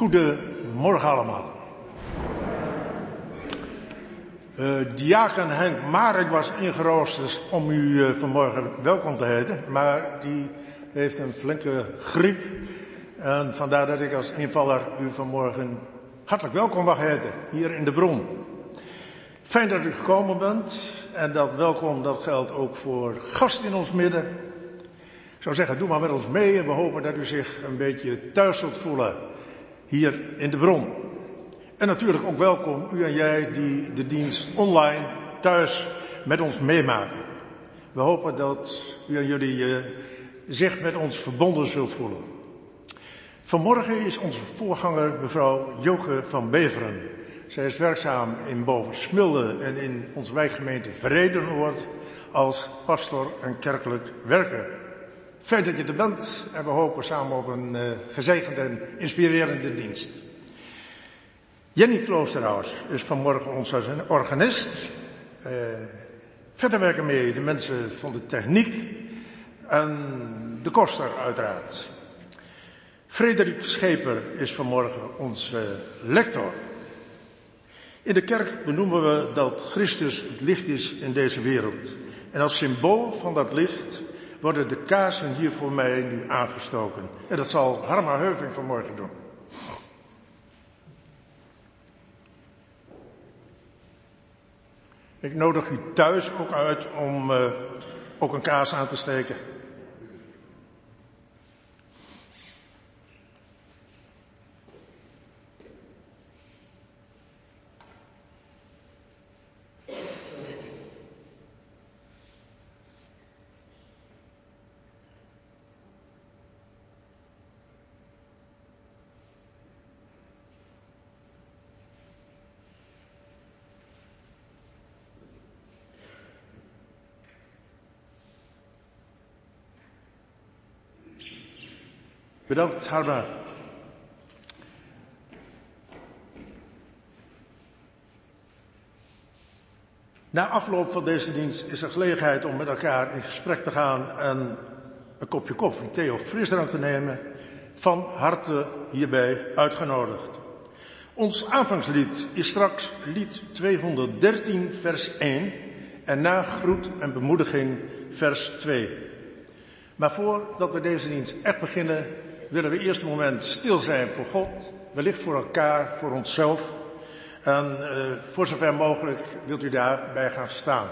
Goedemorgen allemaal. Uh, diaken Henk Marek was ingeroosterd om u uh, vanmorgen welkom te heten, maar die heeft een flinke griep. En vandaar dat ik als invaller u vanmorgen hartelijk welkom mag heten, hier in de bron. Fijn dat u gekomen bent en dat welkom dat geldt ook voor gast in ons midden. Ik zou zeggen, doe maar met ons mee en we hopen dat u zich een beetje thuis zult voelen hier in de bron. En natuurlijk ook welkom u en jij die de dienst online thuis met ons meemaken. We hopen dat u en jullie uh, zich met ons verbonden zult voelen. Vanmorgen is onze voorganger mevrouw Joke van Beveren. Zij is werkzaam in Boven-Smilde en in onze wijkgemeente Vredenoord als pastor en kerkelijk werker. Fijn dat je er bent en we hopen samen op een uh, gezegende en inspirerende dienst. Jenny Kloosterhuis is vanmorgen onze organist. Uh, verder werken mee de mensen van de techniek en de koster uiteraard. Frederik Scheper is vanmorgen onze lector. In de kerk benoemen we dat Christus het licht is in deze wereld. En als symbool van dat licht worden de kaarsen hier voor mij nu aangestoken. En dat zal Harma Heuving vanmorgen doen. Ik nodig u thuis ook uit om uh, ook een kaas aan te steken. Bedankt, Harma. Na afloop van deze dienst is er gelegenheid om met elkaar in gesprek te gaan en een kopje koffie, thee of frisdrank te nemen. Van harte hierbij uitgenodigd. Ons aanvangslied is straks lied 213 vers 1 en na groet en bemoediging vers 2. Maar voordat we deze dienst echt beginnen, willen we eerst een moment stil zijn voor God, wellicht voor elkaar, voor onszelf. En uh, voor zover mogelijk wilt u daarbij gaan staan.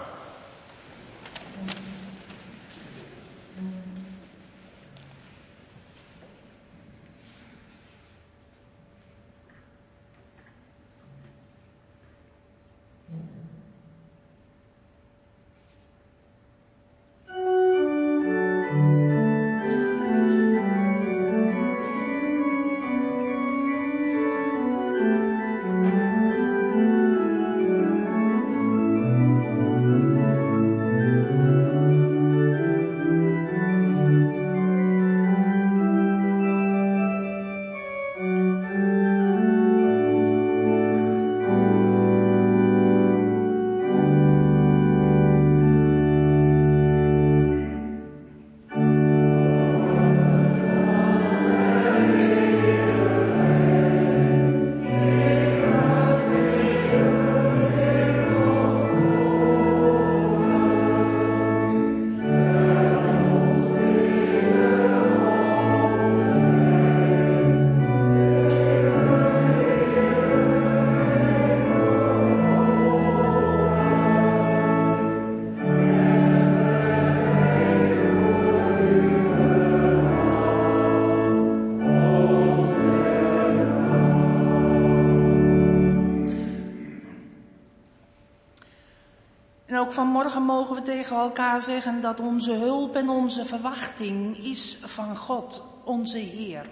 Vanmorgen mogen we tegen elkaar zeggen dat onze hulp en onze verwachting is van God, onze Heer.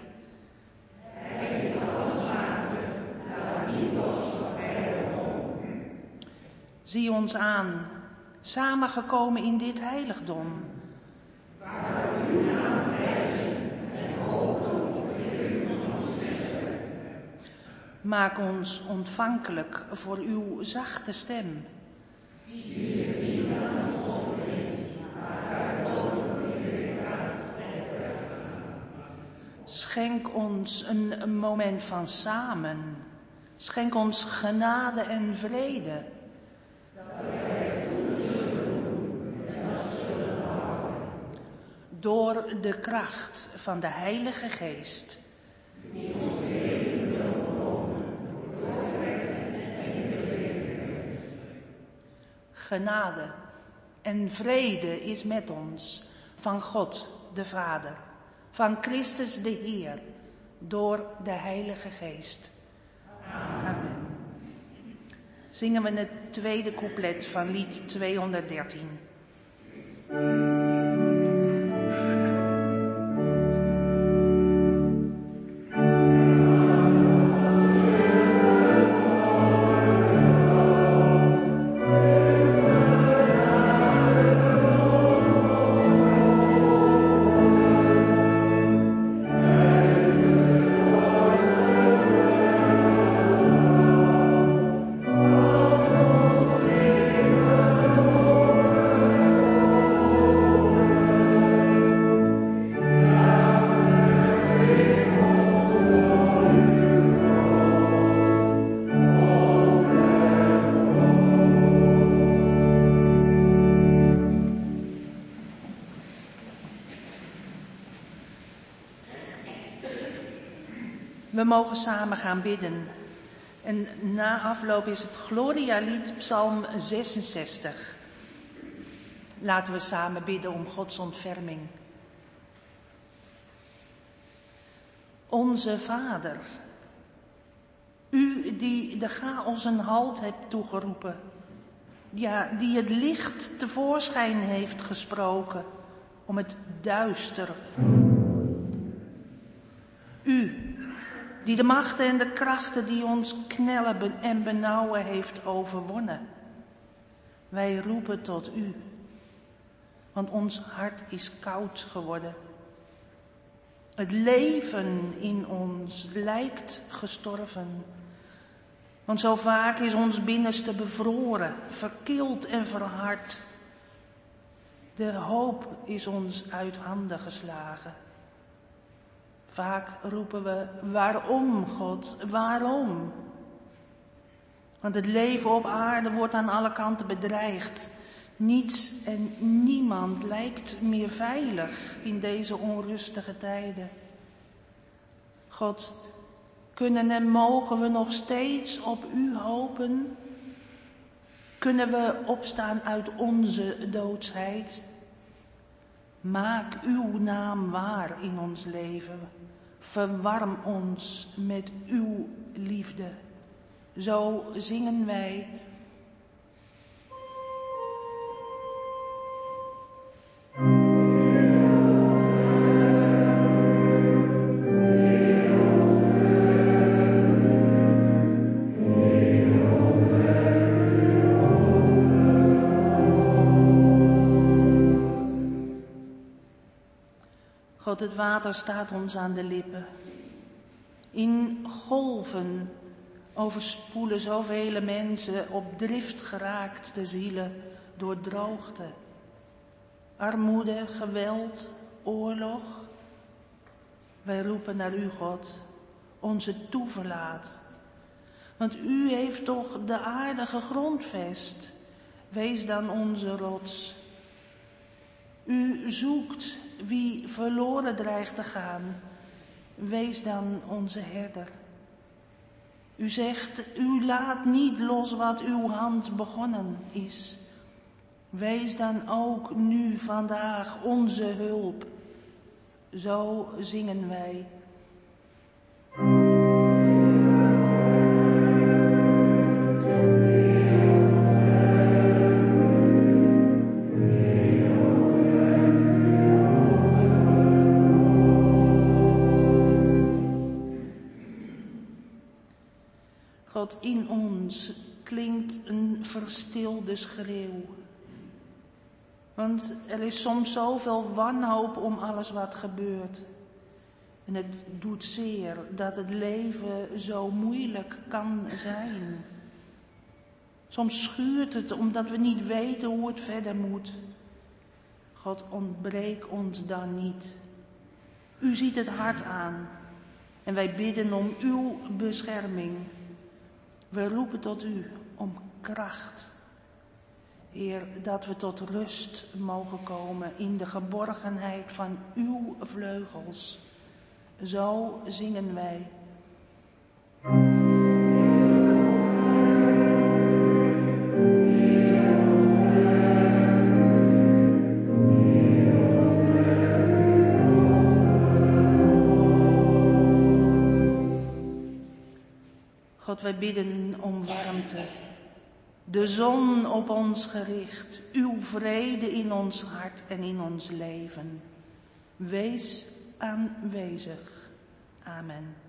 Zie ons aan, samengekomen in dit heiligdom. Maak ons ontvankelijk voor uw zachte stem. Schenk ons een, moment van samen. Schenk ons genade en vrede. Door de kracht van de Heilige Geest. Genade en vrede is met ons van God de Vader van Christus de Heer, door de Heilige Geest. Amen. Zingen we het tweede couplet van lied 213. Mogen samen gaan bidden. En na afloop is het Gloria-lied, Psalm 66. Laten we samen bidden om Gods ontferming. Onze Vader, u die de chaos een halt hebt toegeroepen, ja, die het licht tevoorschijn heeft gesproken om het duister. U, die de machten en de krachten die ons knellen en benauwen heeft overwonnen. Wij roepen tot u, want ons hart is koud geworden. Het leven in ons lijkt gestorven. Want zo vaak is ons binnenste bevroren, verkild en verhard. De hoop is ons uit handen geslagen. Vaak roepen we, waarom God, waarom? Want het leven op aarde wordt aan alle kanten bedreigd. Niets en niemand lijkt meer veilig in deze onrustige tijden. God, kunnen en mogen we nog steeds op U hopen? Kunnen we opstaan uit onze doodsheid? Maak Uw naam waar in ons leven. Verwarm ons met Uw liefde. Zo zingen wij God, het water staat ons aan de lippen. In golven overspoelen zoveel mensen op drift geraakt de zielen door droogte. Armoede, geweld, oorlog. Wij roepen naar u, God, onze toeverlaat. Want u heeft toch de aarde gegrondvest. Wees dan onze rots. U zoekt wie verloren dreigt te gaan. Wees dan onze herder. U zegt, u laat niet los wat uw hand begonnen is. Wees dan ook nu vandaag onze hulp. Zo zingen wij. In ons klinkt een verstilde schreeuw. Want er is soms zoveel wanhoop om alles wat gebeurt. En het doet zeer dat het leven zo moeilijk kan zijn. Soms schuurt het omdat we niet weten hoe het verder moet. God ontbreek ons dan niet. U ziet het hart aan en wij bidden om uw bescherming. We roepen tot u om kracht. Heer, dat we tot rust mogen komen in de geborgenheid van uw vleugels. Zo zingen wij. God, wij bidden om warmte. De zon op ons gericht, uw vrede in ons hart en in ons leven. Wees aanwezig. Amen.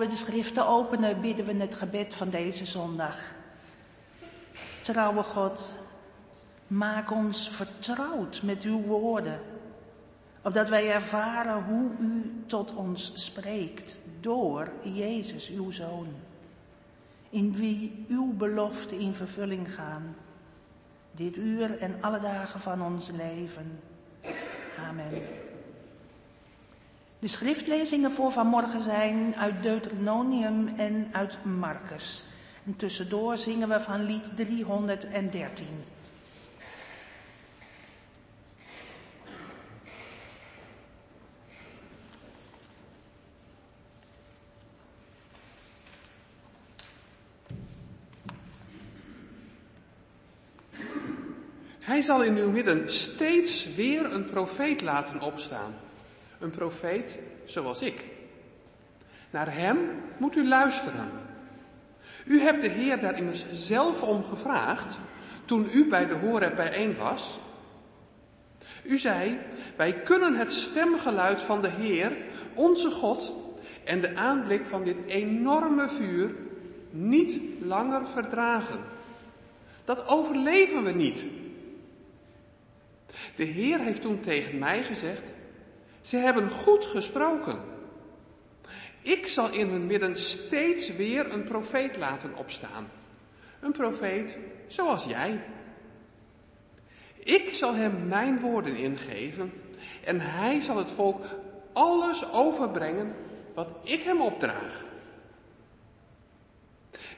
We de schriften openen, bidden we het gebed van deze zondag. Trouwe God, maak ons vertrouwd met uw woorden, opdat wij ervaren hoe u tot ons spreekt door Jezus, uw Zoon, in wie uw beloften in vervulling gaan, dit uur en alle dagen van ons leven. Amen. De schriftlezingen voor vanmorgen zijn uit Deuteronomium en uit Marcus. En tussendoor zingen we van lied 313. Hij zal in uw midden steeds weer een profeet laten opstaan. Een profeet zoals ik. Naar hem moet u luisteren. U hebt de Heer daar immers zelf om gevraagd toen u bij de Horeb bijeen was. U zei, wij kunnen het stemgeluid van de Heer, onze God, en de aanblik van dit enorme vuur niet langer verdragen. Dat overleven we niet. De Heer heeft toen tegen mij gezegd, ze hebben goed gesproken. Ik zal in hun midden steeds weer een profeet laten opstaan. Een profeet zoals jij. Ik zal hem mijn woorden ingeven en hij zal het volk alles overbrengen wat ik hem opdraag.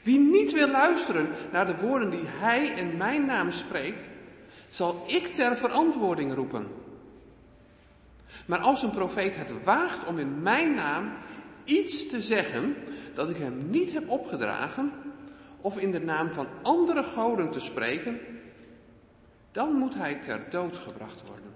Wie niet wil luisteren naar de woorden die hij in mijn naam spreekt, zal ik ter verantwoording roepen. Maar als een profeet het waagt om in mijn naam iets te zeggen dat ik hem niet heb opgedragen, of in de naam van andere goden te spreken, dan moet hij ter dood gebracht worden.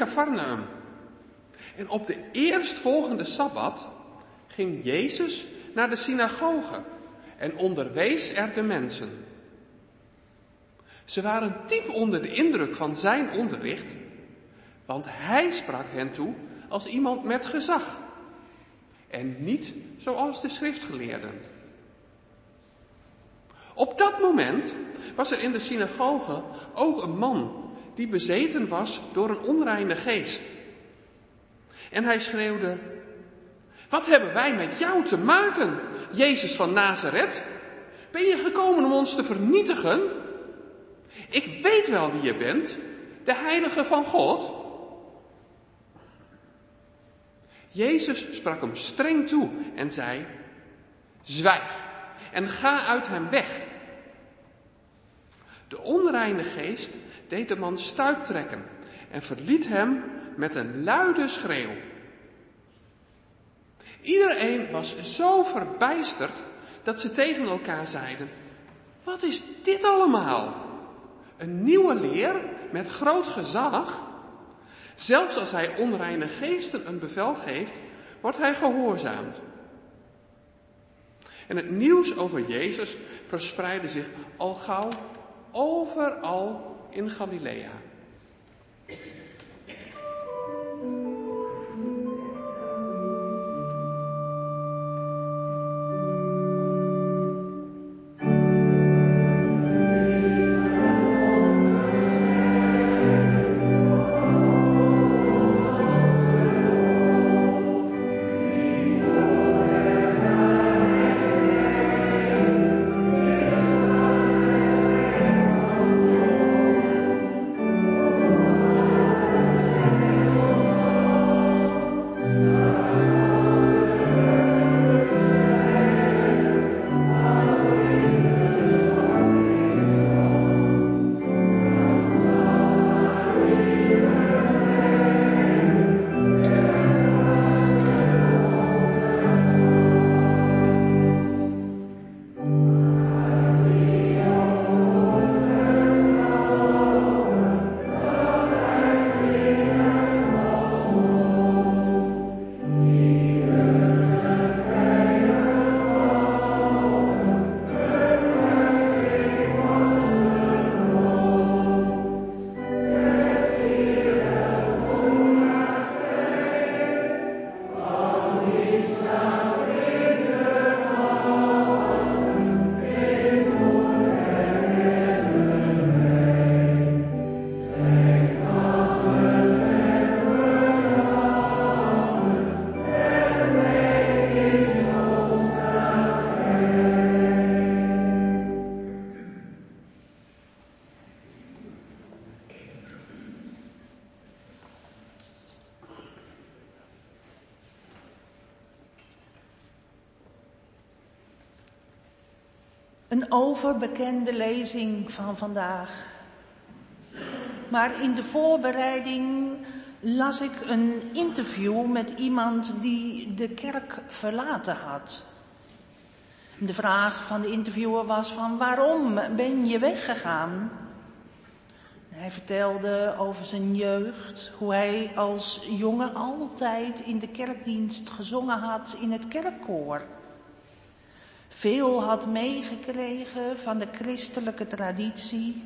Cafarnaum. En op de eerstvolgende Sabbat ging Jezus naar de synagoge en onderwees er de mensen. Ze waren diep onder de indruk van zijn onderricht, want hij sprak hen toe als iemand met gezag en niet zoals de schriftgeleerden. Op dat moment was er in de synagoge ook een man die bezeten was door een onreine geest. En hij schreeuwde, wat hebben wij met jou te maken, Jezus van Nazareth? Ben je gekomen om ons te vernietigen? Ik weet wel wie je bent, de heilige van God. Jezus sprak hem streng toe en zei, zwijg en ga uit hem weg. De onreine geest deed de man stuiptrekken en verliet hem met een luide schreeuw. Iedereen was zo verbijsterd dat ze tegen elkaar zeiden, wat is dit allemaal? Een nieuwe leer met groot gezag? Zelfs als hij onreine geesten een bevel geeft, wordt hij gehoorzaamd. En het nieuws over Jezus verspreidde zich al gauw overal in Galilea. Overbekende lezing van vandaag. Maar in de voorbereiding las ik een interview met iemand die de kerk verlaten had. De vraag van de interviewer was van waarom ben je weggegaan? Hij vertelde over zijn jeugd, hoe hij als jongen altijd in de kerkdienst gezongen had in het kerkkoor. Veel had meegekregen van de christelijke traditie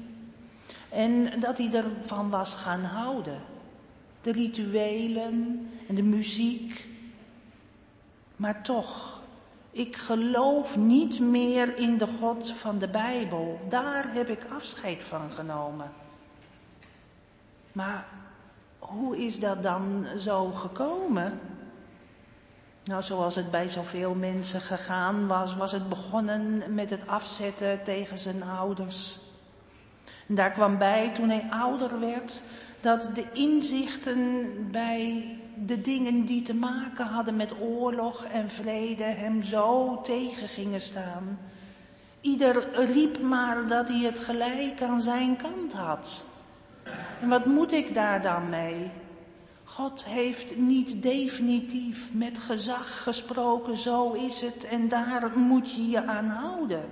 en dat hij ervan was gaan houden. De rituelen en de muziek. Maar toch, ik geloof niet meer in de God van de Bijbel. Daar heb ik afscheid van genomen. Maar hoe is dat dan zo gekomen? Nou, zoals het bij zoveel mensen gegaan was, was het begonnen met het afzetten tegen zijn ouders. En daar kwam bij, toen hij ouder werd, dat de inzichten bij de dingen die te maken hadden met oorlog en vrede hem zo tegen gingen staan. Ieder riep maar dat hij het gelijk aan zijn kant had. En wat moet ik daar dan mee? God heeft niet definitief met gezag gesproken, zo is het en daar moet je je aan houden.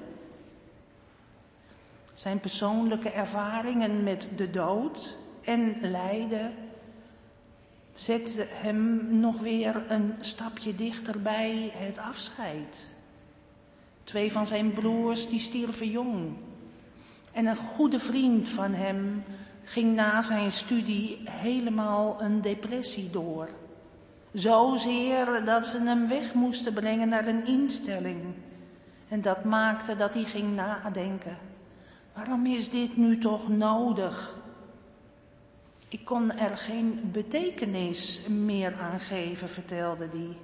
Zijn persoonlijke ervaringen met de dood en lijden zetten hem nog weer een stapje dichter bij het afscheid. Twee van zijn broers die stierven jong. En een goede vriend van hem ging na zijn studie helemaal een depressie door. Zozeer dat ze hem weg moesten brengen naar een instelling. En dat maakte dat hij ging nadenken. Waarom is dit nu toch nodig? Ik kon er geen betekenis meer aan geven, vertelde hij.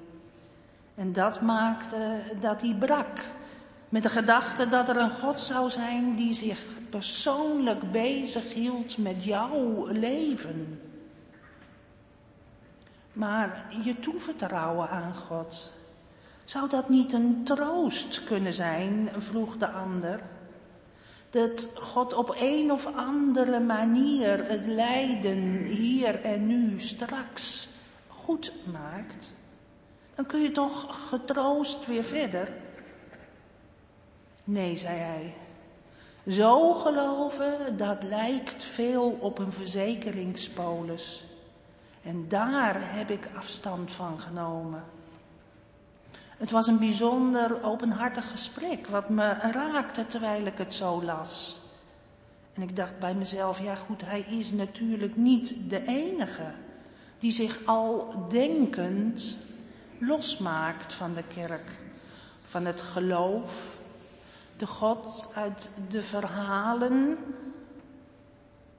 En dat maakte dat hij brak. Met de gedachte dat er een God zou zijn die zich persoonlijk bezig hield met jouw leven. Maar je toevertrouwen aan God, zou dat niet een troost kunnen zijn, vroeg de ander. Dat God op een of andere manier het lijden hier en nu straks goed maakt. Dan kun je toch getroost weer verder. Nee, zei hij. Zo geloven, dat lijkt veel op een verzekeringspolis. En daar heb ik afstand van genomen. Het was een bijzonder openhartig gesprek, wat me raakte terwijl ik het zo las. En ik dacht bij mezelf, ja goed, hij is natuurlijk niet de enige die zich al denkend losmaakt van de kerk, van het geloof, de God uit de verhalen.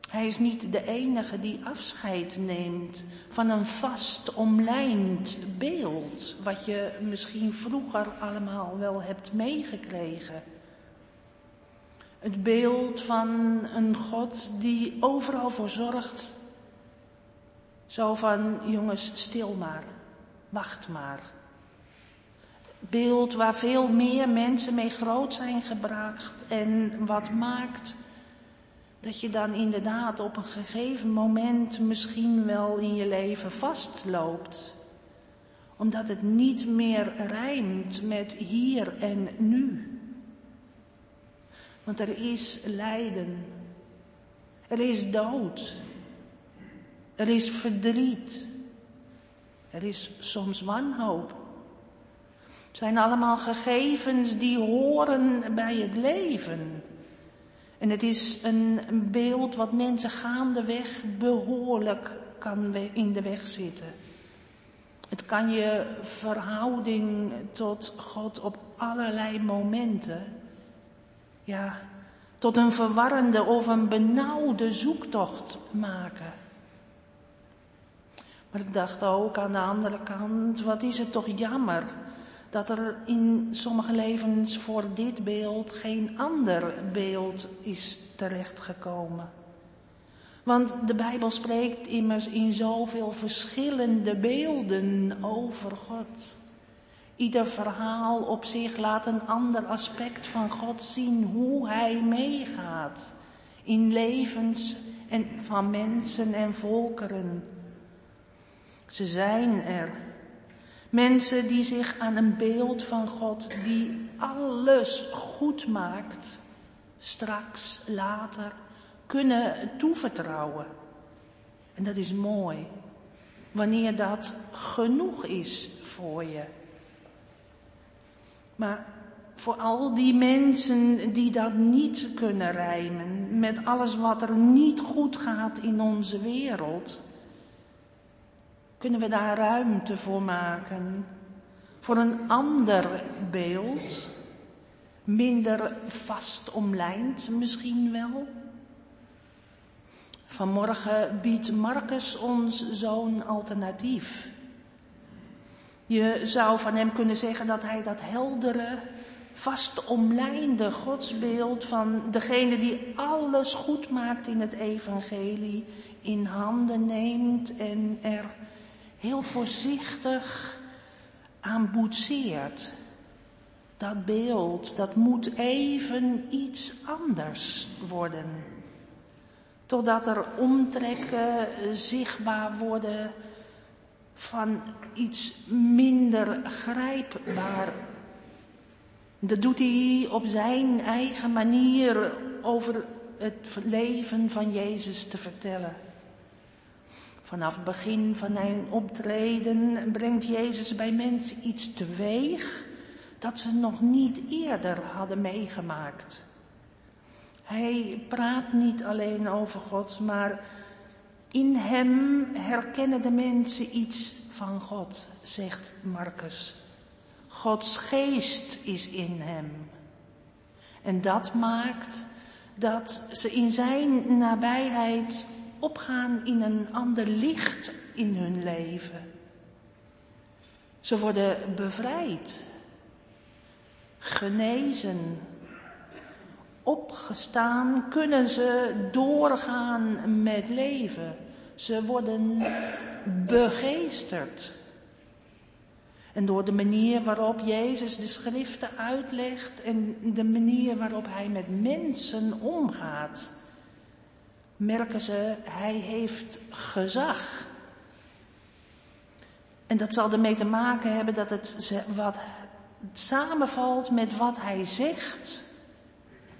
Hij is niet de enige die afscheid neemt van een vast omlijnd beeld, wat je misschien vroeger allemaal wel hebt meegekregen. Het beeld van een God die overal voor zorgt. Zo van, jongens, stil maar, wacht maar beeld waar veel meer mensen mee groot zijn gebracht en wat maakt dat je dan inderdaad op een gegeven moment misschien wel in je leven vastloopt. Omdat het niet meer rijmt met hier en nu. Want er is lijden. Er is dood. Er is verdriet. Er is soms wanhoop zijn allemaal gegevens die horen bij het leven. En het is een beeld wat mensen gaandeweg behoorlijk kan in de weg zitten. Het kan je verhouding tot God op allerlei momenten, ja, tot een verwarrende of een benauwde zoektocht maken. Maar ik dacht ook aan de andere kant, wat is het toch jammer dat er in sommige levens voor dit beeld geen ander beeld is terechtgekomen. Want de Bijbel spreekt immers in zoveel verschillende beelden over God. Ieder verhaal op zich laat een ander aspect van God zien, hoe Hij meegaat in levens en van mensen en volkeren. Ze zijn er. Mensen die zich aan een beeld van God die alles goed maakt, straks, later, kunnen toevertrouwen. En dat is mooi. Wanneer dat genoeg is voor je. Maar voor al die mensen die dat niet kunnen rijmen, met alles wat er niet goed gaat in onze wereld, kunnen we daar ruimte voor maken. Voor een ander beeld, minder vast omlijnd misschien wel. Vanmorgen biedt Marcus ons zo'n alternatief. Je zou van hem kunnen zeggen dat hij dat heldere, vast omlijnde godsbeeld van degene die alles goed maakt in het evangelie in handen neemt en er heel voorzichtig aan boetseert. Dat beeld, dat moet even iets anders worden. Totdat er omtrekken zichtbaar worden van iets minder grijpbaar. Dat doet hij op zijn eigen manier over het leven van Jezus te vertellen. Vanaf het begin van zijn optreden brengt Jezus bij mensen iets teweeg dat ze nog niet eerder hadden meegemaakt. Hij praat niet alleen over God, maar in hem herkennen de mensen iets van God, zegt Marcus. Gods geest is in hem. En dat maakt dat ze in zijn nabijheid opgaan in een ander licht in hun leven. Ze worden bevrijd, genezen, opgestaan, kunnen ze doorgaan met leven. Ze worden begeesterd. En door de manier waarop Jezus de schriften uitlegt en de manier waarop hij met mensen omgaat, merken ze, hij heeft gezag. En dat zal ermee te maken hebben dat het wat samenvalt met wat hij zegt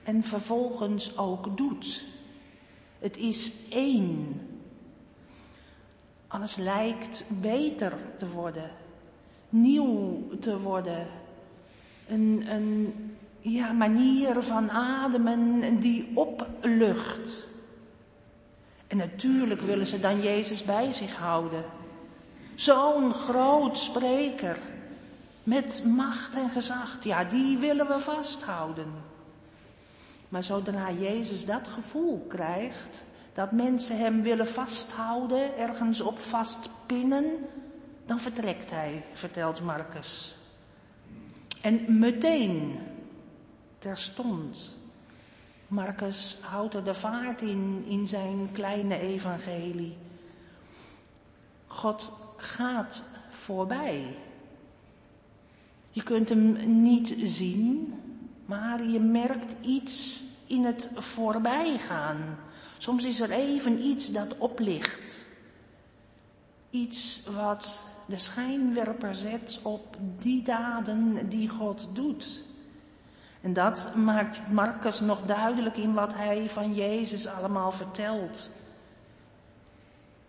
en vervolgens ook doet. Het is één. Alles lijkt beter te worden, nieuw te worden. Een, een ja, manier van ademen die oplucht. En natuurlijk willen ze dan Jezus bij zich houden. Zo'n groot spreker met macht en gezag, ja, die willen we vasthouden. Maar zodra Jezus dat gevoel krijgt, dat mensen hem willen vasthouden, ergens op vastpinnen, dan vertrekt hij, vertelt Marcus. En meteen, terstond, Marcus houdt er de vaart in, in zijn kleine evangelie. God gaat voorbij. Je kunt hem niet zien, maar je merkt iets in het voorbijgaan. Soms is er even iets dat oplicht. Iets wat de schijnwerper zet op die daden die God doet. En dat maakt Marcus nog duidelijk in wat hij van Jezus allemaal vertelt.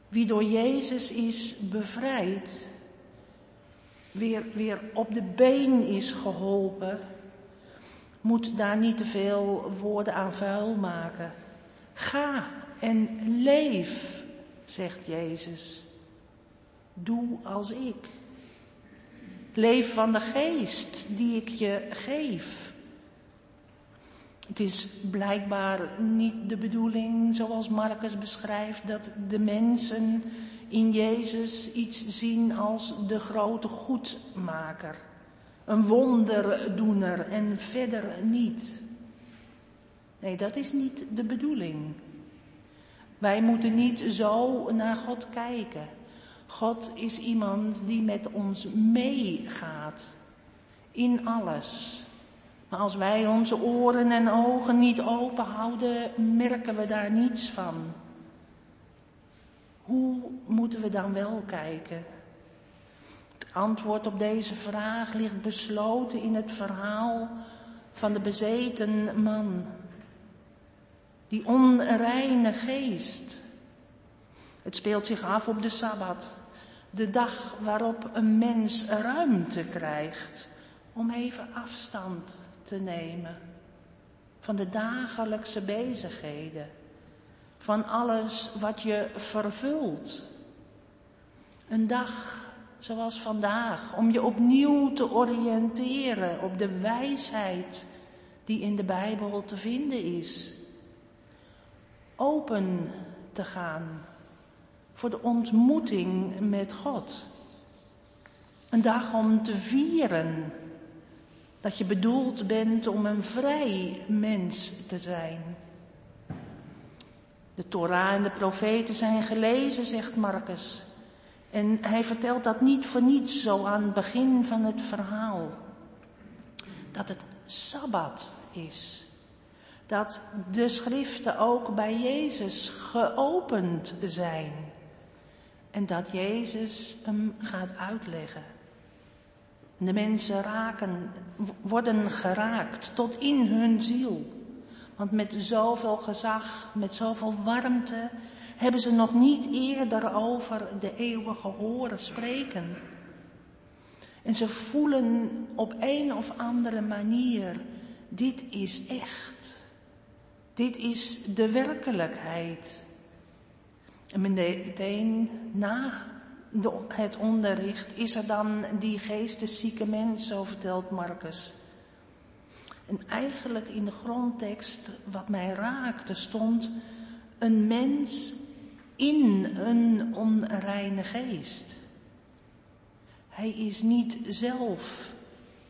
Wie door Jezus is bevrijd, weer, weer op de been is geholpen, moet daar niet te veel woorden aan vuil maken. Ga en leef, zegt Jezus. Doe als ik. Leef van de geest die ik je geef. Het is blijkbaar niet de bedoeling, zoals Marcus beschrijft, dat de mensen in Jezus iets zien als de grote goedmaker een wonderdoener en verder niet. Nee, dat is niet de bedoeling. Wij moeten niet zo naar God kijken. God is iemand die met ons meegaat. In alles. Maar als wij onze oren en ogen niet open houden, merken we daar niets van. Hoe moeten we dan wel kijken? Het antwoord op deze vraag ligt besloten in het verhaal van de bezeten man. Die onreine geest. Het speelt zich af op de Sabbat. De dag waarop een mens ruimte krijgt om even afstand te nemen van de dagelijkse bezigheden, van alles wat je vervult. Een dag zoals vandaag, om je opnieuw te oriënteren op de wijsheid die in de Bijbel te vinden is. Open te gaan voor de ontmoeting met God. Een dag om te vieren dat je bedoeld bent om een vrij mens te zijn. De Torah en de profeten zijn gelezen, zegt Marcus. En hij vertelt dat niet voor niets zo aan het begin van het verhaal. Dat het Sabbat is. Dat de schriften ook bij Jezus geopend zijn. En dat Jezus hem gaat uitleggen. De mensen raken, worden geraakt tot in hun ziel. Want met zoveel gezag, met zoveel warmte, hebben ze nog niet eerder over de eeuwige horen spreken. En ze voelen op een of andere manier, dit is echt. Dit is de werkelijkheid. En meteen na het onderricht is er dan die geesteszieke mens, zo vertelt Marcus. En eigenlijk in de grondtekst, wat mij raakte, stond een mens in een onreine geest. Hij is niet zelf,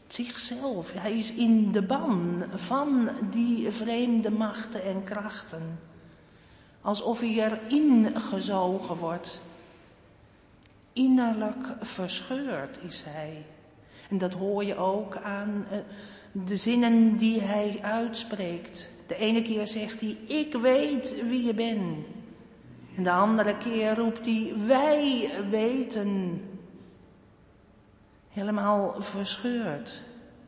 zichzelf. Hij is in de ban van die vreemde machten en krachten. Alsof hij erin gezogen wordt. Innerlijk verscheurd is hij. En dat hoor je ook aan eh, de zinnen die hij uitspreekt. De ene keer zegt hij, ik weet wie je bent. En de andere keer roept hij, wij weten. Helemaal verscheurd.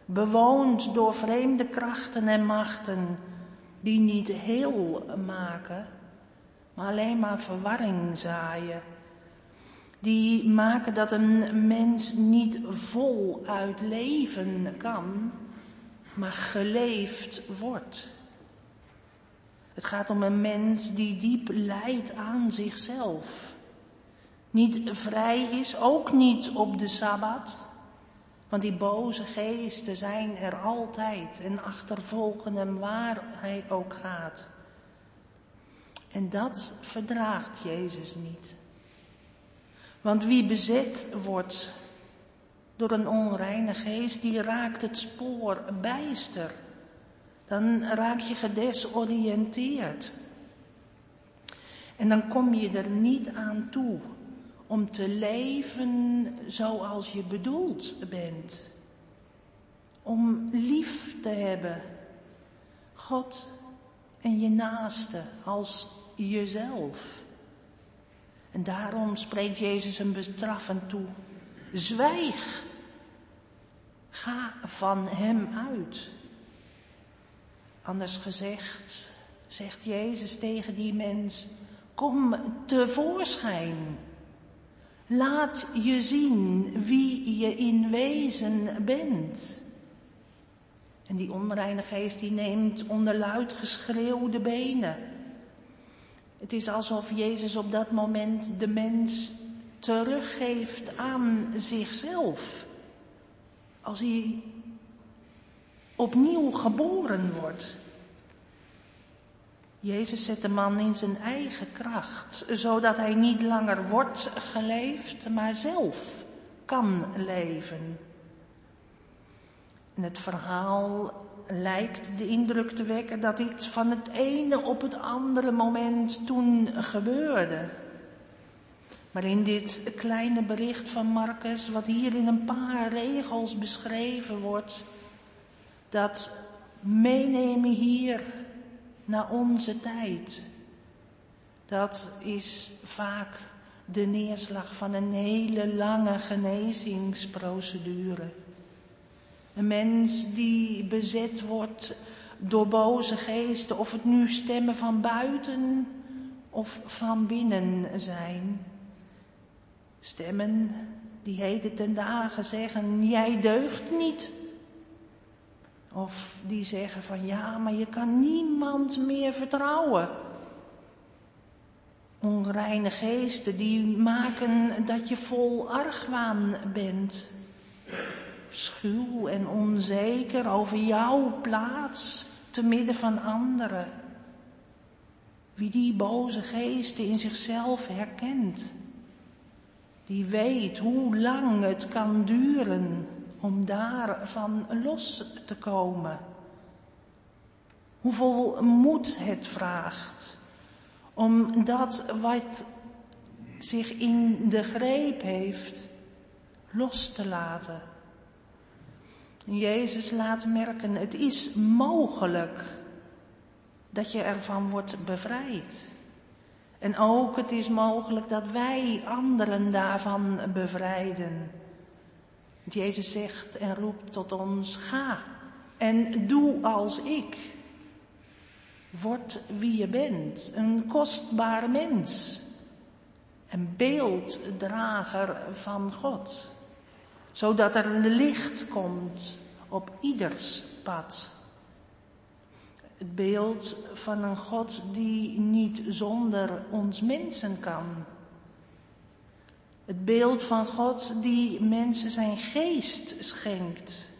Bewoond door vreemde krachten en machten die niet heel maken, maar alleen maar verwarring zaaien. Die maken dat een mens niet voluit leven kan, maar geleefd wordt. Het gaat om een mens die diep lijdt aan zichzelf. Niet vrij is, ook niet op de Sabbat. Want die boze geesten zijn er altijd en achtervolgen hem waar hij ook gaat. En dat verdraagt Jezus niet. Want wie bezet wordt door een onreine geest, die raakt het spoor bijster. Dan raak je gedesoriënteerd. En dan kom je er niet aan toe om te leven zoals je bedoeld bent. Om lief te hebben. God en je naaste als jezelf. En daarom spreekt Jezus een bestraffend toe. Zwijg. Ga van hem uit. Anders gezegd, zegt Jezus tegen die mens, kom tevoorschijn. Laat je zien wie je in wezen bent. En die onreine geest die neemt onder luid geschreeuw de benen. Het is alsof Jezus op dat moment de mens teruggeeft aan zichzelf. Als hij opnieuw geboren wordt. Jezus zet de man in zijn eigen kracht, zodat hij niet langer wordt geleefd, maar zelf kan leven. En het verhaal lijkt de indruk te wekken dat dit van het ene op het andere moment toen gebeurde. Maar in dit kleine bericht van Marcus, wat hier in een paar regels beschreven wordt, dat meenemen hier naar onze tijd, dat is vaak de neerslag van een hele lange genezingsprocedure. Een mens die bezet wordt door boze geesten, of het nu stemmen van buiten of van binnen zijn. Stemmen die heden ten dagen zeggen, jij deugt niet. Of die zeggen van ja, maar je kan niemand meer vertrouwen. Onreine geesten die maken dat je vol argwaan bent. Schuw en onzeker over jouw plaats te midden van anderen. Wie die boze geesten in zichzelf herkent, die weet hoe lang het kan duren om daarvan los te komen. Hoeveel moed het vraagt om dat wat zich in de greep heeft los te laten. Jezus laat merken, het is mogelijk dat je ervan wordt bevrijd. En ook het is mogelijk dat wij anderen daarvan bevrijden. Jezus zegt en roept tot ons, ga en doe als ik. Word wie je bent, een kostbaar mens, een beelddrager van God, zodat er licht komt op ieders pad. Het beeld van een God die niet zonder ons mensen kan. Het beeld van God die mensen zijn geest schenkt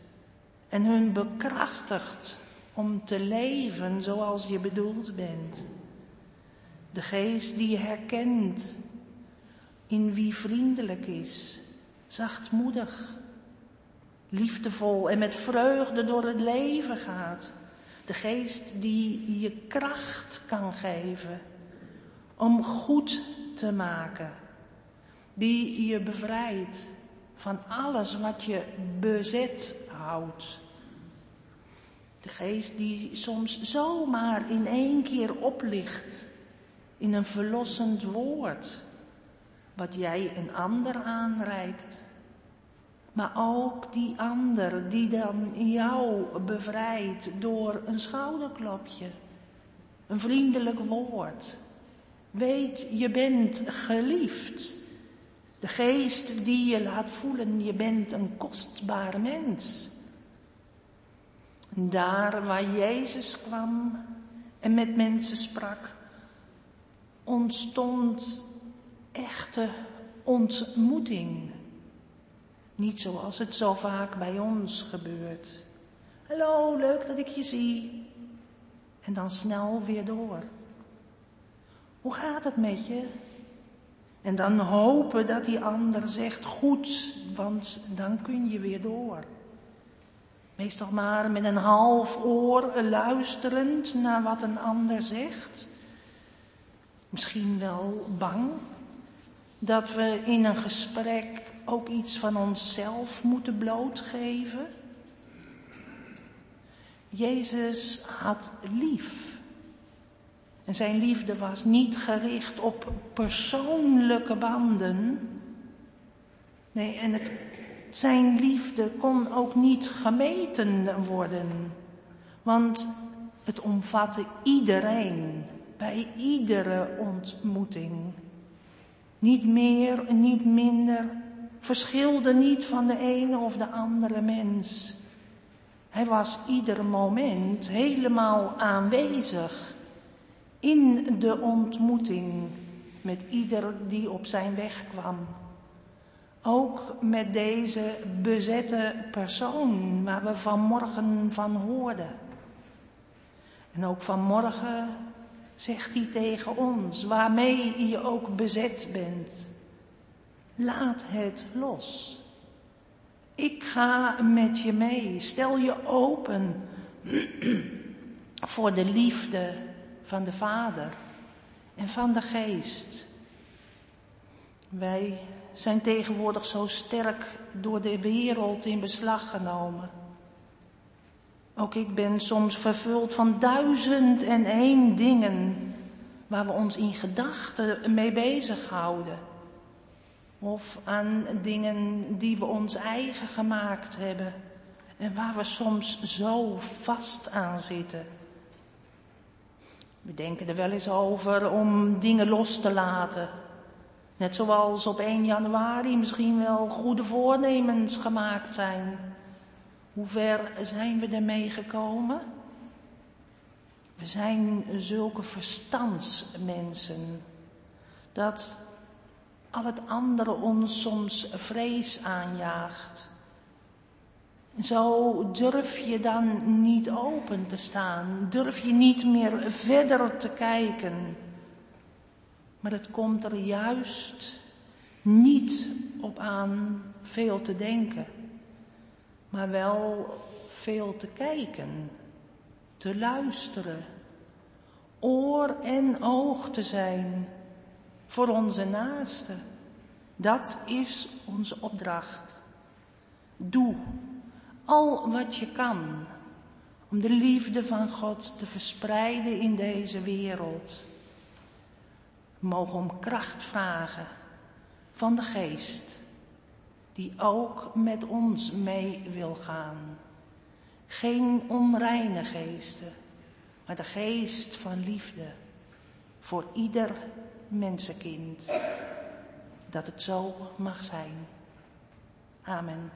en hun bekrachtigt om te leven zoals je bedoeld bent. De geest die herkent in wie vriendelijk is, zachtmoedig, liefdevol en met vreugde door het leven gaat. De geest die je kracht kan geven om goed te maken. Die je bevrijdt van alles wat je bezet houdt. De geest die soms zomaar in één keer oplicht in een verlossend woord, wat jij een ander aanreikt. Maar ook die ander die dan jou bevrijdt door een schouderklopje, een vriendelijk woord. Weet, je bent geliefd. De geest die je laat voelen, je bent een kostbaar mens. Daar waar Jezus kwam en met mensen sprak, ontstond echte ontmoeting. Niet zoals het zo vaak bij ons gebeurt. Hallo, leuk dat ik je zie. En dan snel weer door. Hoe gaat het met je? En dan hopen dat die ander zegt goed, want dan kun je weer door. Meestal maar met een half oor luisterend naar wat een ander zegt. Misschien wel bang dat we in een gesprek ook iets van onszelf moeten blootgeven. Jezus had lief. En zijn liefde was niet gericht op persoonlijke banden. Nee, en het zijn liefde kon ook niet gemeten worden, want het omvatte iedereen, bij iedere ontmoeting. Niet meer en niet minder, verschilde niet van de ene of de andere mens. Hij was ieder moment helemaal aanwezig in de ontmoeting met ieder die op zijn weg kwam. Ook met deze bezette persoon waar we vanmorgen van hoorden. En ook vanmorgen zegt hij tegen ons, waarmee je ook bezet bent. Laat het los. Ik ga met je mee. Stel je open voor de liefde van de Vader en van de Geest. Wij zijn tegenwoordig zo sterk door de wereld in beslag genomen. Ook ik ben soms vervuld van duizend en één dingen waar we ons in gedachten mee bezighouden. Of aan dingen die we ons eigen gemaakt hebben en waar we soms zo vast aan zitten. We denken er wel eens over om dingen los te laten. Net zoals op 1 januari misschien wel goede voornemens gemaakt zijn. Hoe ver zijn we ermee gekomen? We zijn zulke verstandsmensen dat al het andere ons soms vrees aanjaagt. Zo durf je dan niet open te staan, durf je niet meer verder te kijken. Maar het komt er juist niet op aan veel te denken, maar wel veel te kijken, te luisteren, oor en oog te zijn voor onze naasten. Dat is onze opdracht. Doe al wat je kan om de liefde van God te verspreiden in deze wereld. We mogen om kracht vragen van de geest, die ook met ons mee wil gaan. Geen onreine geesten, maar de geest van liefde voor ieder mensenkind. Dat het zo mag zijn. Amen.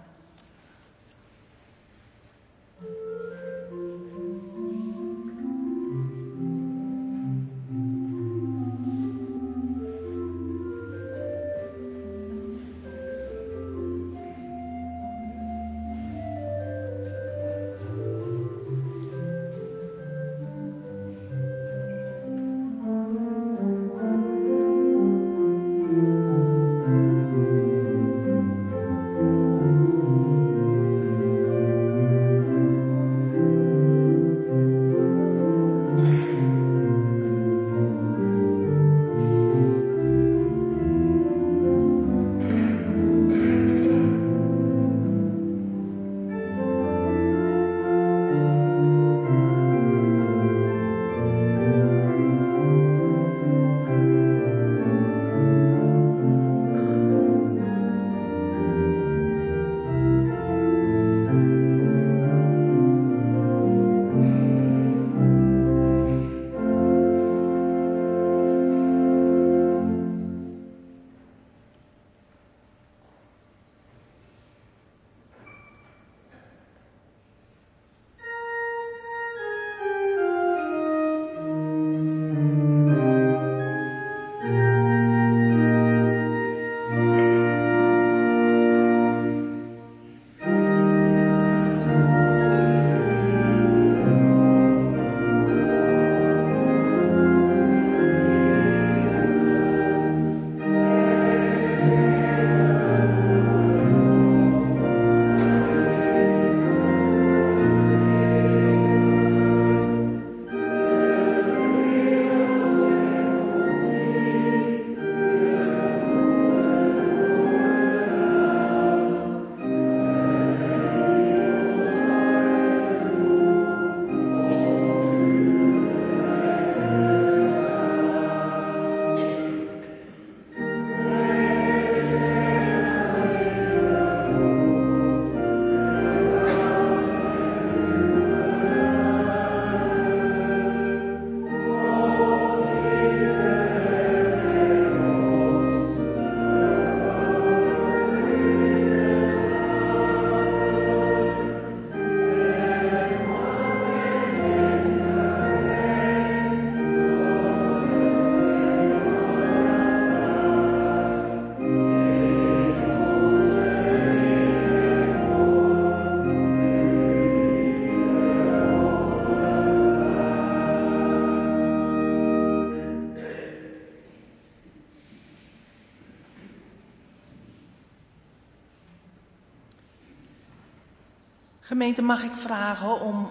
Gemeente, mag ik vragen om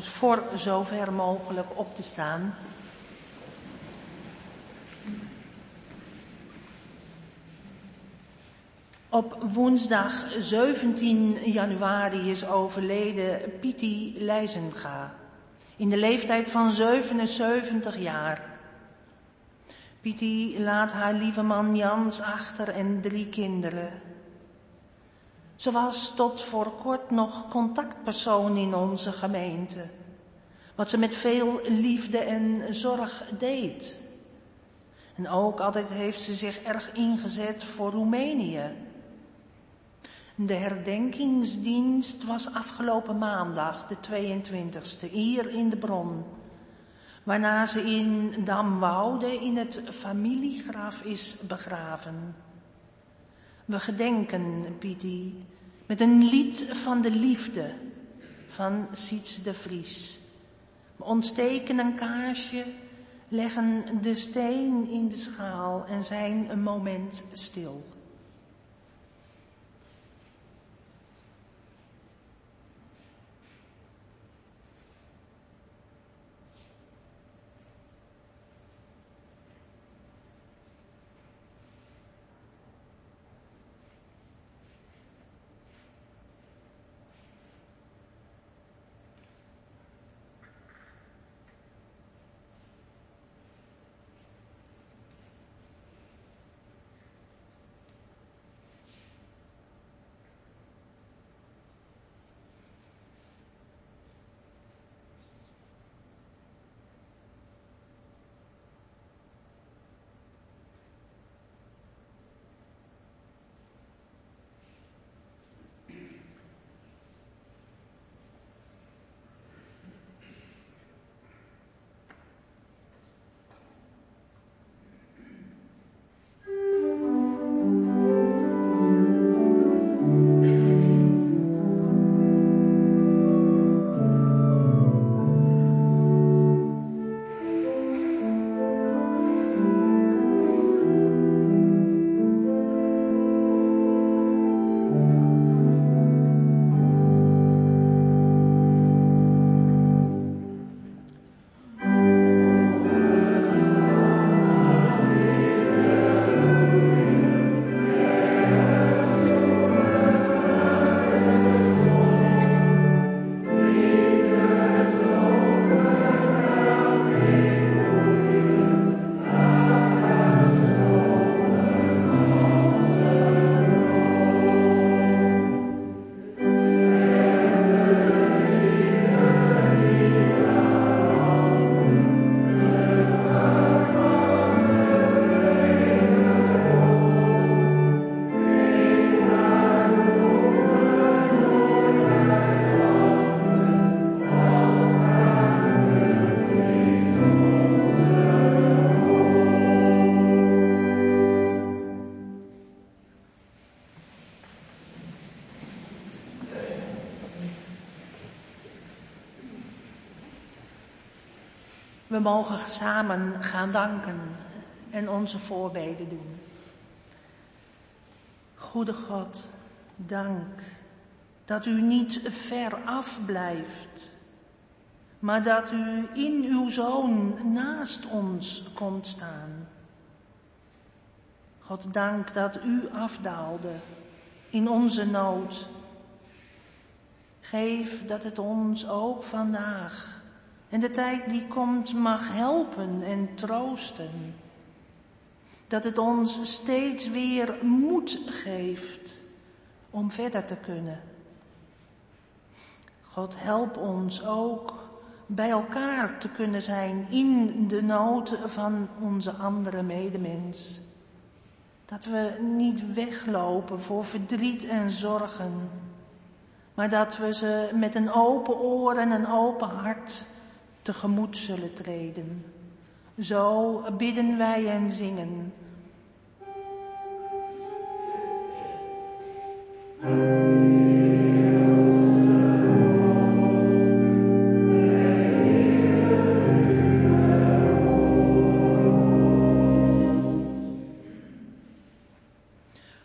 voor zover mogelijk op te staan? Op woensdag 17 januari is overleden Pietie Leijzenga. In de leeftijd van 77 jaar. Pietie laat haar lieve man Jans achter en drie kinderen. Ze was tot voor kort nog contactpersoon in onze gemeente. Wat ze met veel liefde en zorg deed. En ook altijd heeft ze zich erg ingezet voor Roemenië. De herdenkingsdienst was afgelopen maandag, de 22e, hier in de bron. Waarna ze in Damwoude in het familiegraf is begraven. We gedenken Pietie met een lied van de liefde van Siets de Vries. We ontsteken een kaarsje, leggen de steen in de schaal en zijn een moment stil. Mogen samen gaan danken en onze voorbeden doen. Goede God, dank dat u niet ver af blijft, maar dat u in uw Zoon naast ons komt staan. God, dank dat u afdaalde in onze nood. Geef dat het ons ook vandaag en de tijd die komt mag helpen en troosten. Dat het ons steeds weer moed geeft om verder te kunnen. God help ons ook bij elkaar te kunnen zijn in de nood van onze andere medemens. Dat we niet weglopen voor verdriet en zorgen, maar dat we ze met een open oor en een open hart tegemoet zullen treden. Zo bidden wij en zingen.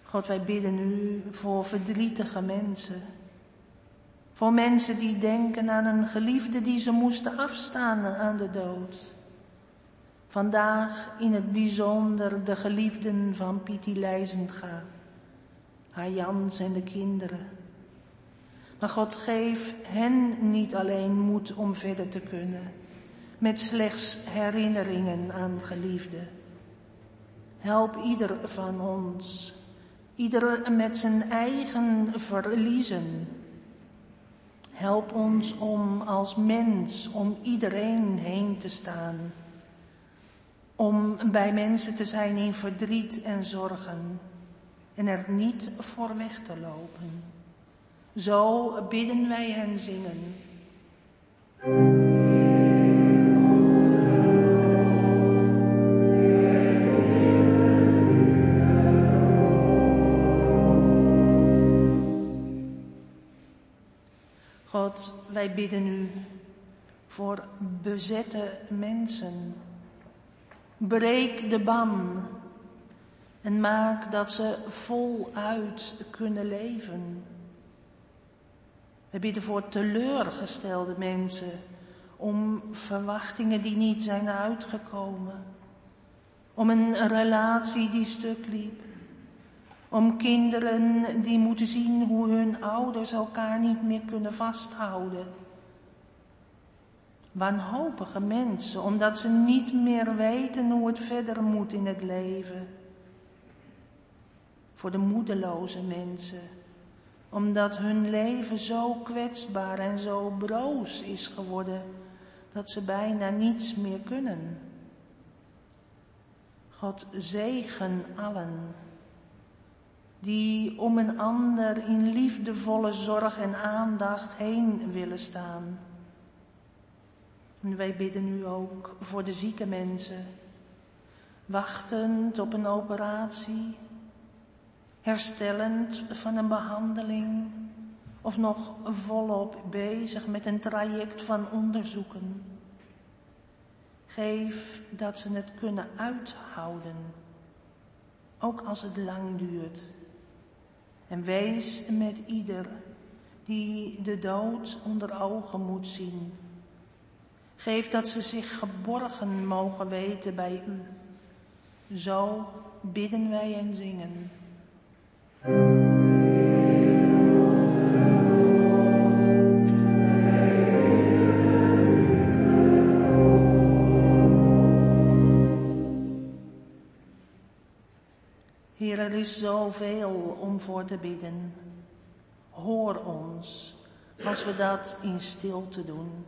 God, wij bidden u voor verdrietige mensen voor mensen die denken aan een geliefde die ze moesten afstaan aan de dood. Vandaag in het bijzonder de geliefden van Pietie Leijzenga. haar Jans en de kinderen. Maar God geef hen niet alleen moed om verder te kunnen, met slechts herinneringen aan geliefden. Help ieder van ons, ieder met zijn eigen verliezen. Help ons om als mens om iedereen heen te staan. Om bij mensen te zijn in verdriet en zorgen en er niet voor weg te lopen. Zo bidden wij en zingen. God, wij bidden u voor bezette mensen. Breek de ban en maak dat ze voluit kunnen leven. We bidden voor teleurgestelde mensen om verwachtingen die niet zijn uitgekomen. Om een relatie die stuk liep. Om kinderen die moeten zien hoe hun ouders elkaar niet meer kunnen vasthouden. Wanhopige mensen, omdat ze niet meer weten hoe het verder moet in het leven. Voor de moedeloze mensen, omdat hun leven zo kwetsbaar en zo broos is geworden dat ze bijna niets meer kunnen. God zegen allen die om een ander in liefdevolle zorg en aandacht heen willen staan. En wij bidden u ook voor de zieke mensen, wachtend op een operatie, herstellend van een behandeling of nog volop bezig met een traject van onderzoeken. Geef dat ze het kunnen uithouden, ook als het lang duurt. En wees met ieder die de dood onder ogen moet zien. Geef dat ze zich geborgen mogen weten bij u. Zo bidden wij en zingen. Heer, er is zoveel om voor te bidden. Hoor ons als we dat in stilte doen.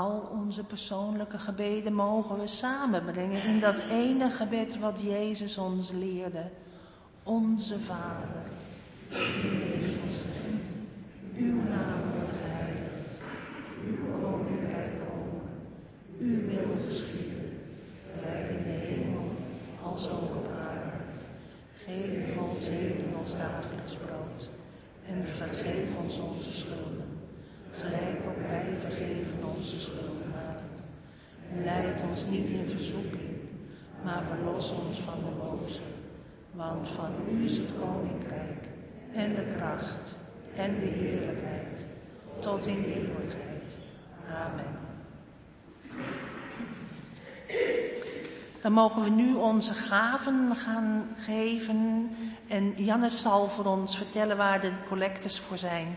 Al onze persoonlijke gebeden mogen we samenbrengen in dat ene gebed wat Jezus ons leerde. Onze Vader, uw naam wordt geheiligd, uw koninkrijk komen, uw wil geschieden, gelijk in de hemel als ook op aarde. Geef ons heden ons dagelijks brood en vergeef ons onze schulden gelijk wij vergeven onze schuldenaren. Leid ons niet in verzoeking, maar verlos ons van de boze. Want van u is het koninkrijk en de kracht en de heerlijkheid tot in eeuwigheid. Amen. Dan mogen we nu onze gaven gaan geven en Jannes zal voor ons vertellen waar de collectes voor zijn.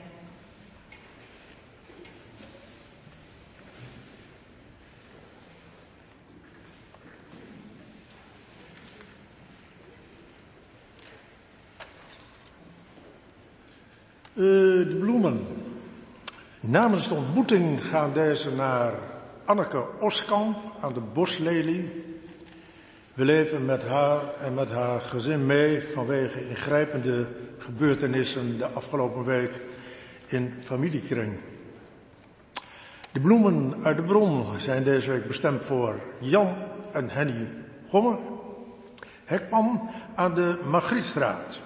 Uh, de bloemen. Namens de ontmoeting gaan deze naar Anneke Oskamp aan de Boslelie. We leven met haar en met haar gezin mee vanwege ingrijpende gebeurtenissen de afgelopen week in familiekring. De bloemen uit de bron zijn deze week bestemd voor Jan en Henny Gomme. Hekman aan de Magrietstraat.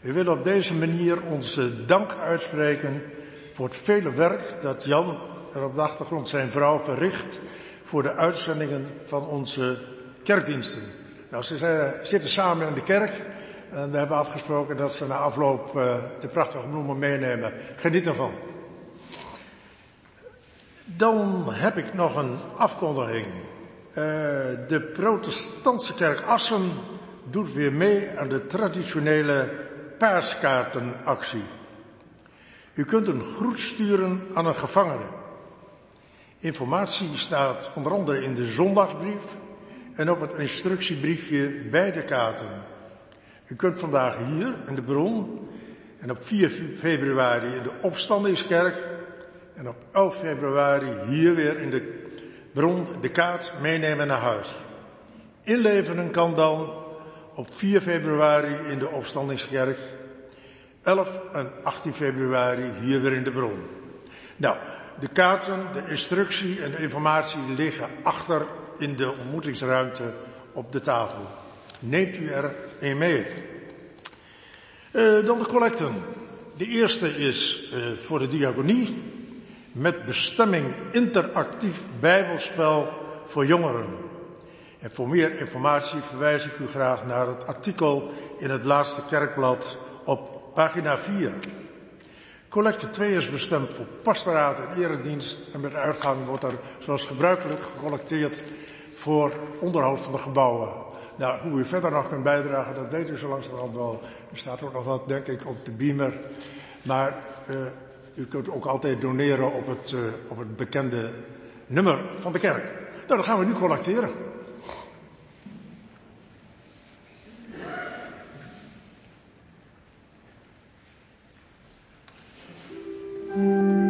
We willen op deze manier onze dank uitspreken voor het vele werk dat Jan er op de achtergrond zijn vrouw verricht voor de uitzendingen van onze kerkdiensten. Nou, ze zitten samen in de kerk en we hebben afgesproken dat ze na afloop uh, de prachtige bloemen meenemen. Geniet ervan. Dan heb ik nog een afkondiging. Uh, de protestantse kerk Assen doet weer mee aan de traditionele paaskaartenactie. U kunt een groet sturen aan een gevangene. Informatie staat onder andere in de zondagsbrief en op het instructiebriefje bij de kaarten. U kunt vandaag hier in de bron en op 4 februari in de opstandingskerk en op 11 februari hier weer in de bron de kaart meenemen naar huis. Inleveren kan dan op 4 februari in de opstandingskerk, 11 en 18 februari hier weer in de bron. Nou, de kaarten, de instructie en de informatie liggen achter in de ontmoetingsruimte op de tafel. Neemt u er een mee. Uh, dan de collecten. De eerste is uh, voor de diaconie met bestemming interactief bijbelspel voor jongeren. En voor meer informatie verwijs ik u graag naar het artikel in het laatste kerkblad op pagina 4. Collecte 2 is bestemd voor pastoraat en eredienst en met uitgang wordt er zoals gebruikelijk gecollecteerd voor onderhoud van de gebouwen. Nou, hoe u verder nog kunt bijdragen, dat weet u zo langzamerhand wel. Er staat ook nog wat, denk ik, op de beamer. Maar uh, u kunt ook altijd doneren op het, uh, op het bekende nummer van de kerk. Nou, dat gaan we nu collecteren. うん。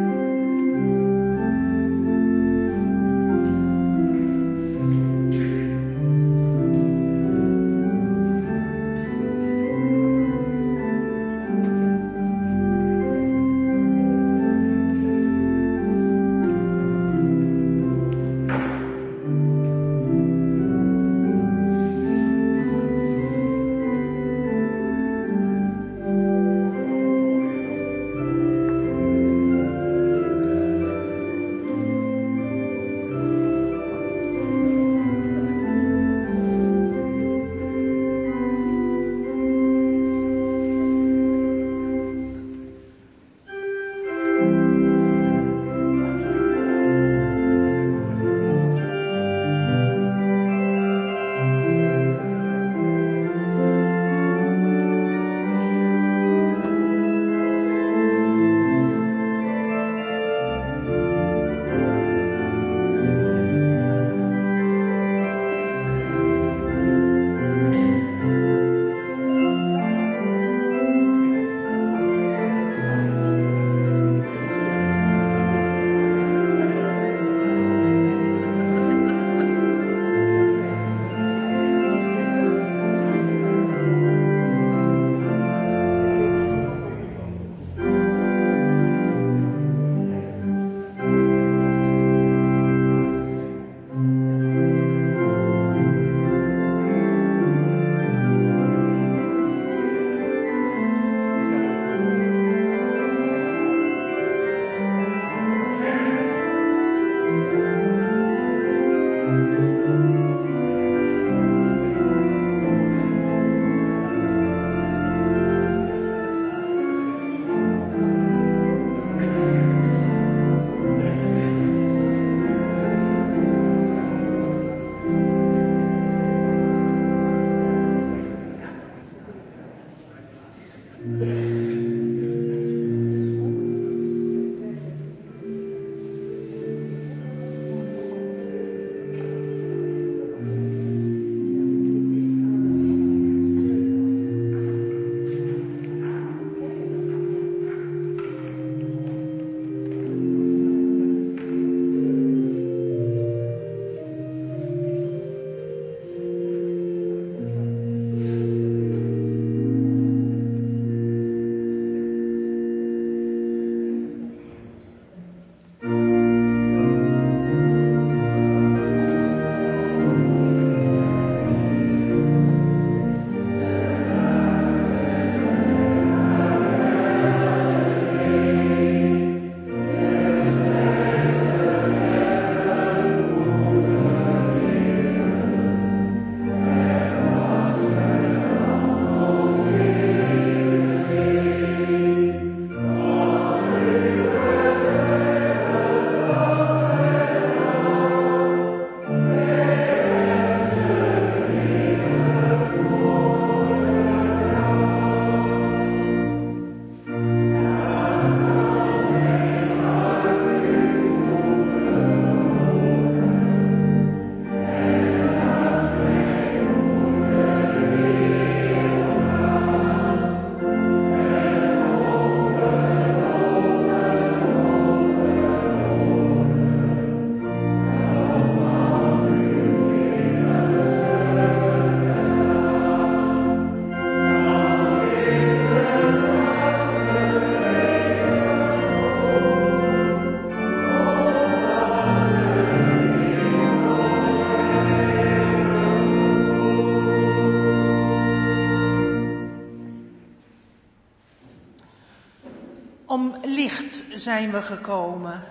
Zijn we gekomen,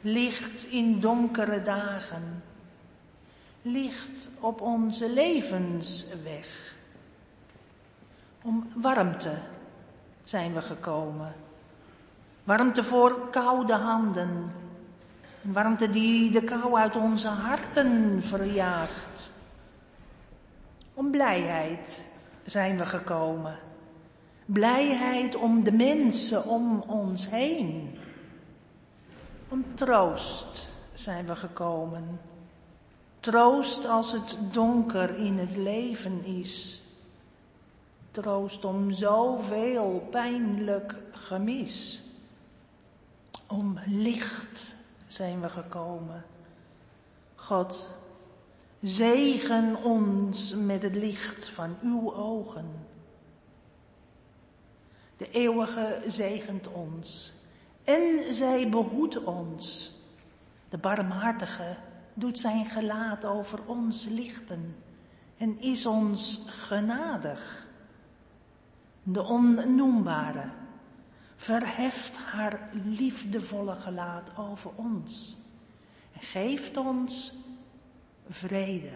licht in donkere dagen, licht op onze levensweg. Om warmte zijn we gekomen, warmte voor koude handen, warmte die de kou uit onze harten verjaagt. Om blijheid zijn we gekomen. Blijheid om de mensen om ons heen. Om troost zijn we gekomen. Troost als het donker in het leven is. Troost om zoveel pijnlijk gemis. Om licht zijn we gekomen. God, zegen ons met het licht van uw ogen. De eeuwige zegent ons en zij behoedt ons. De barmhartige doet zijn gelaat over ons lichten en is ons genadig. De onnoembare verheft haar liefdevolle gelaat over ons en geeft ons vrede.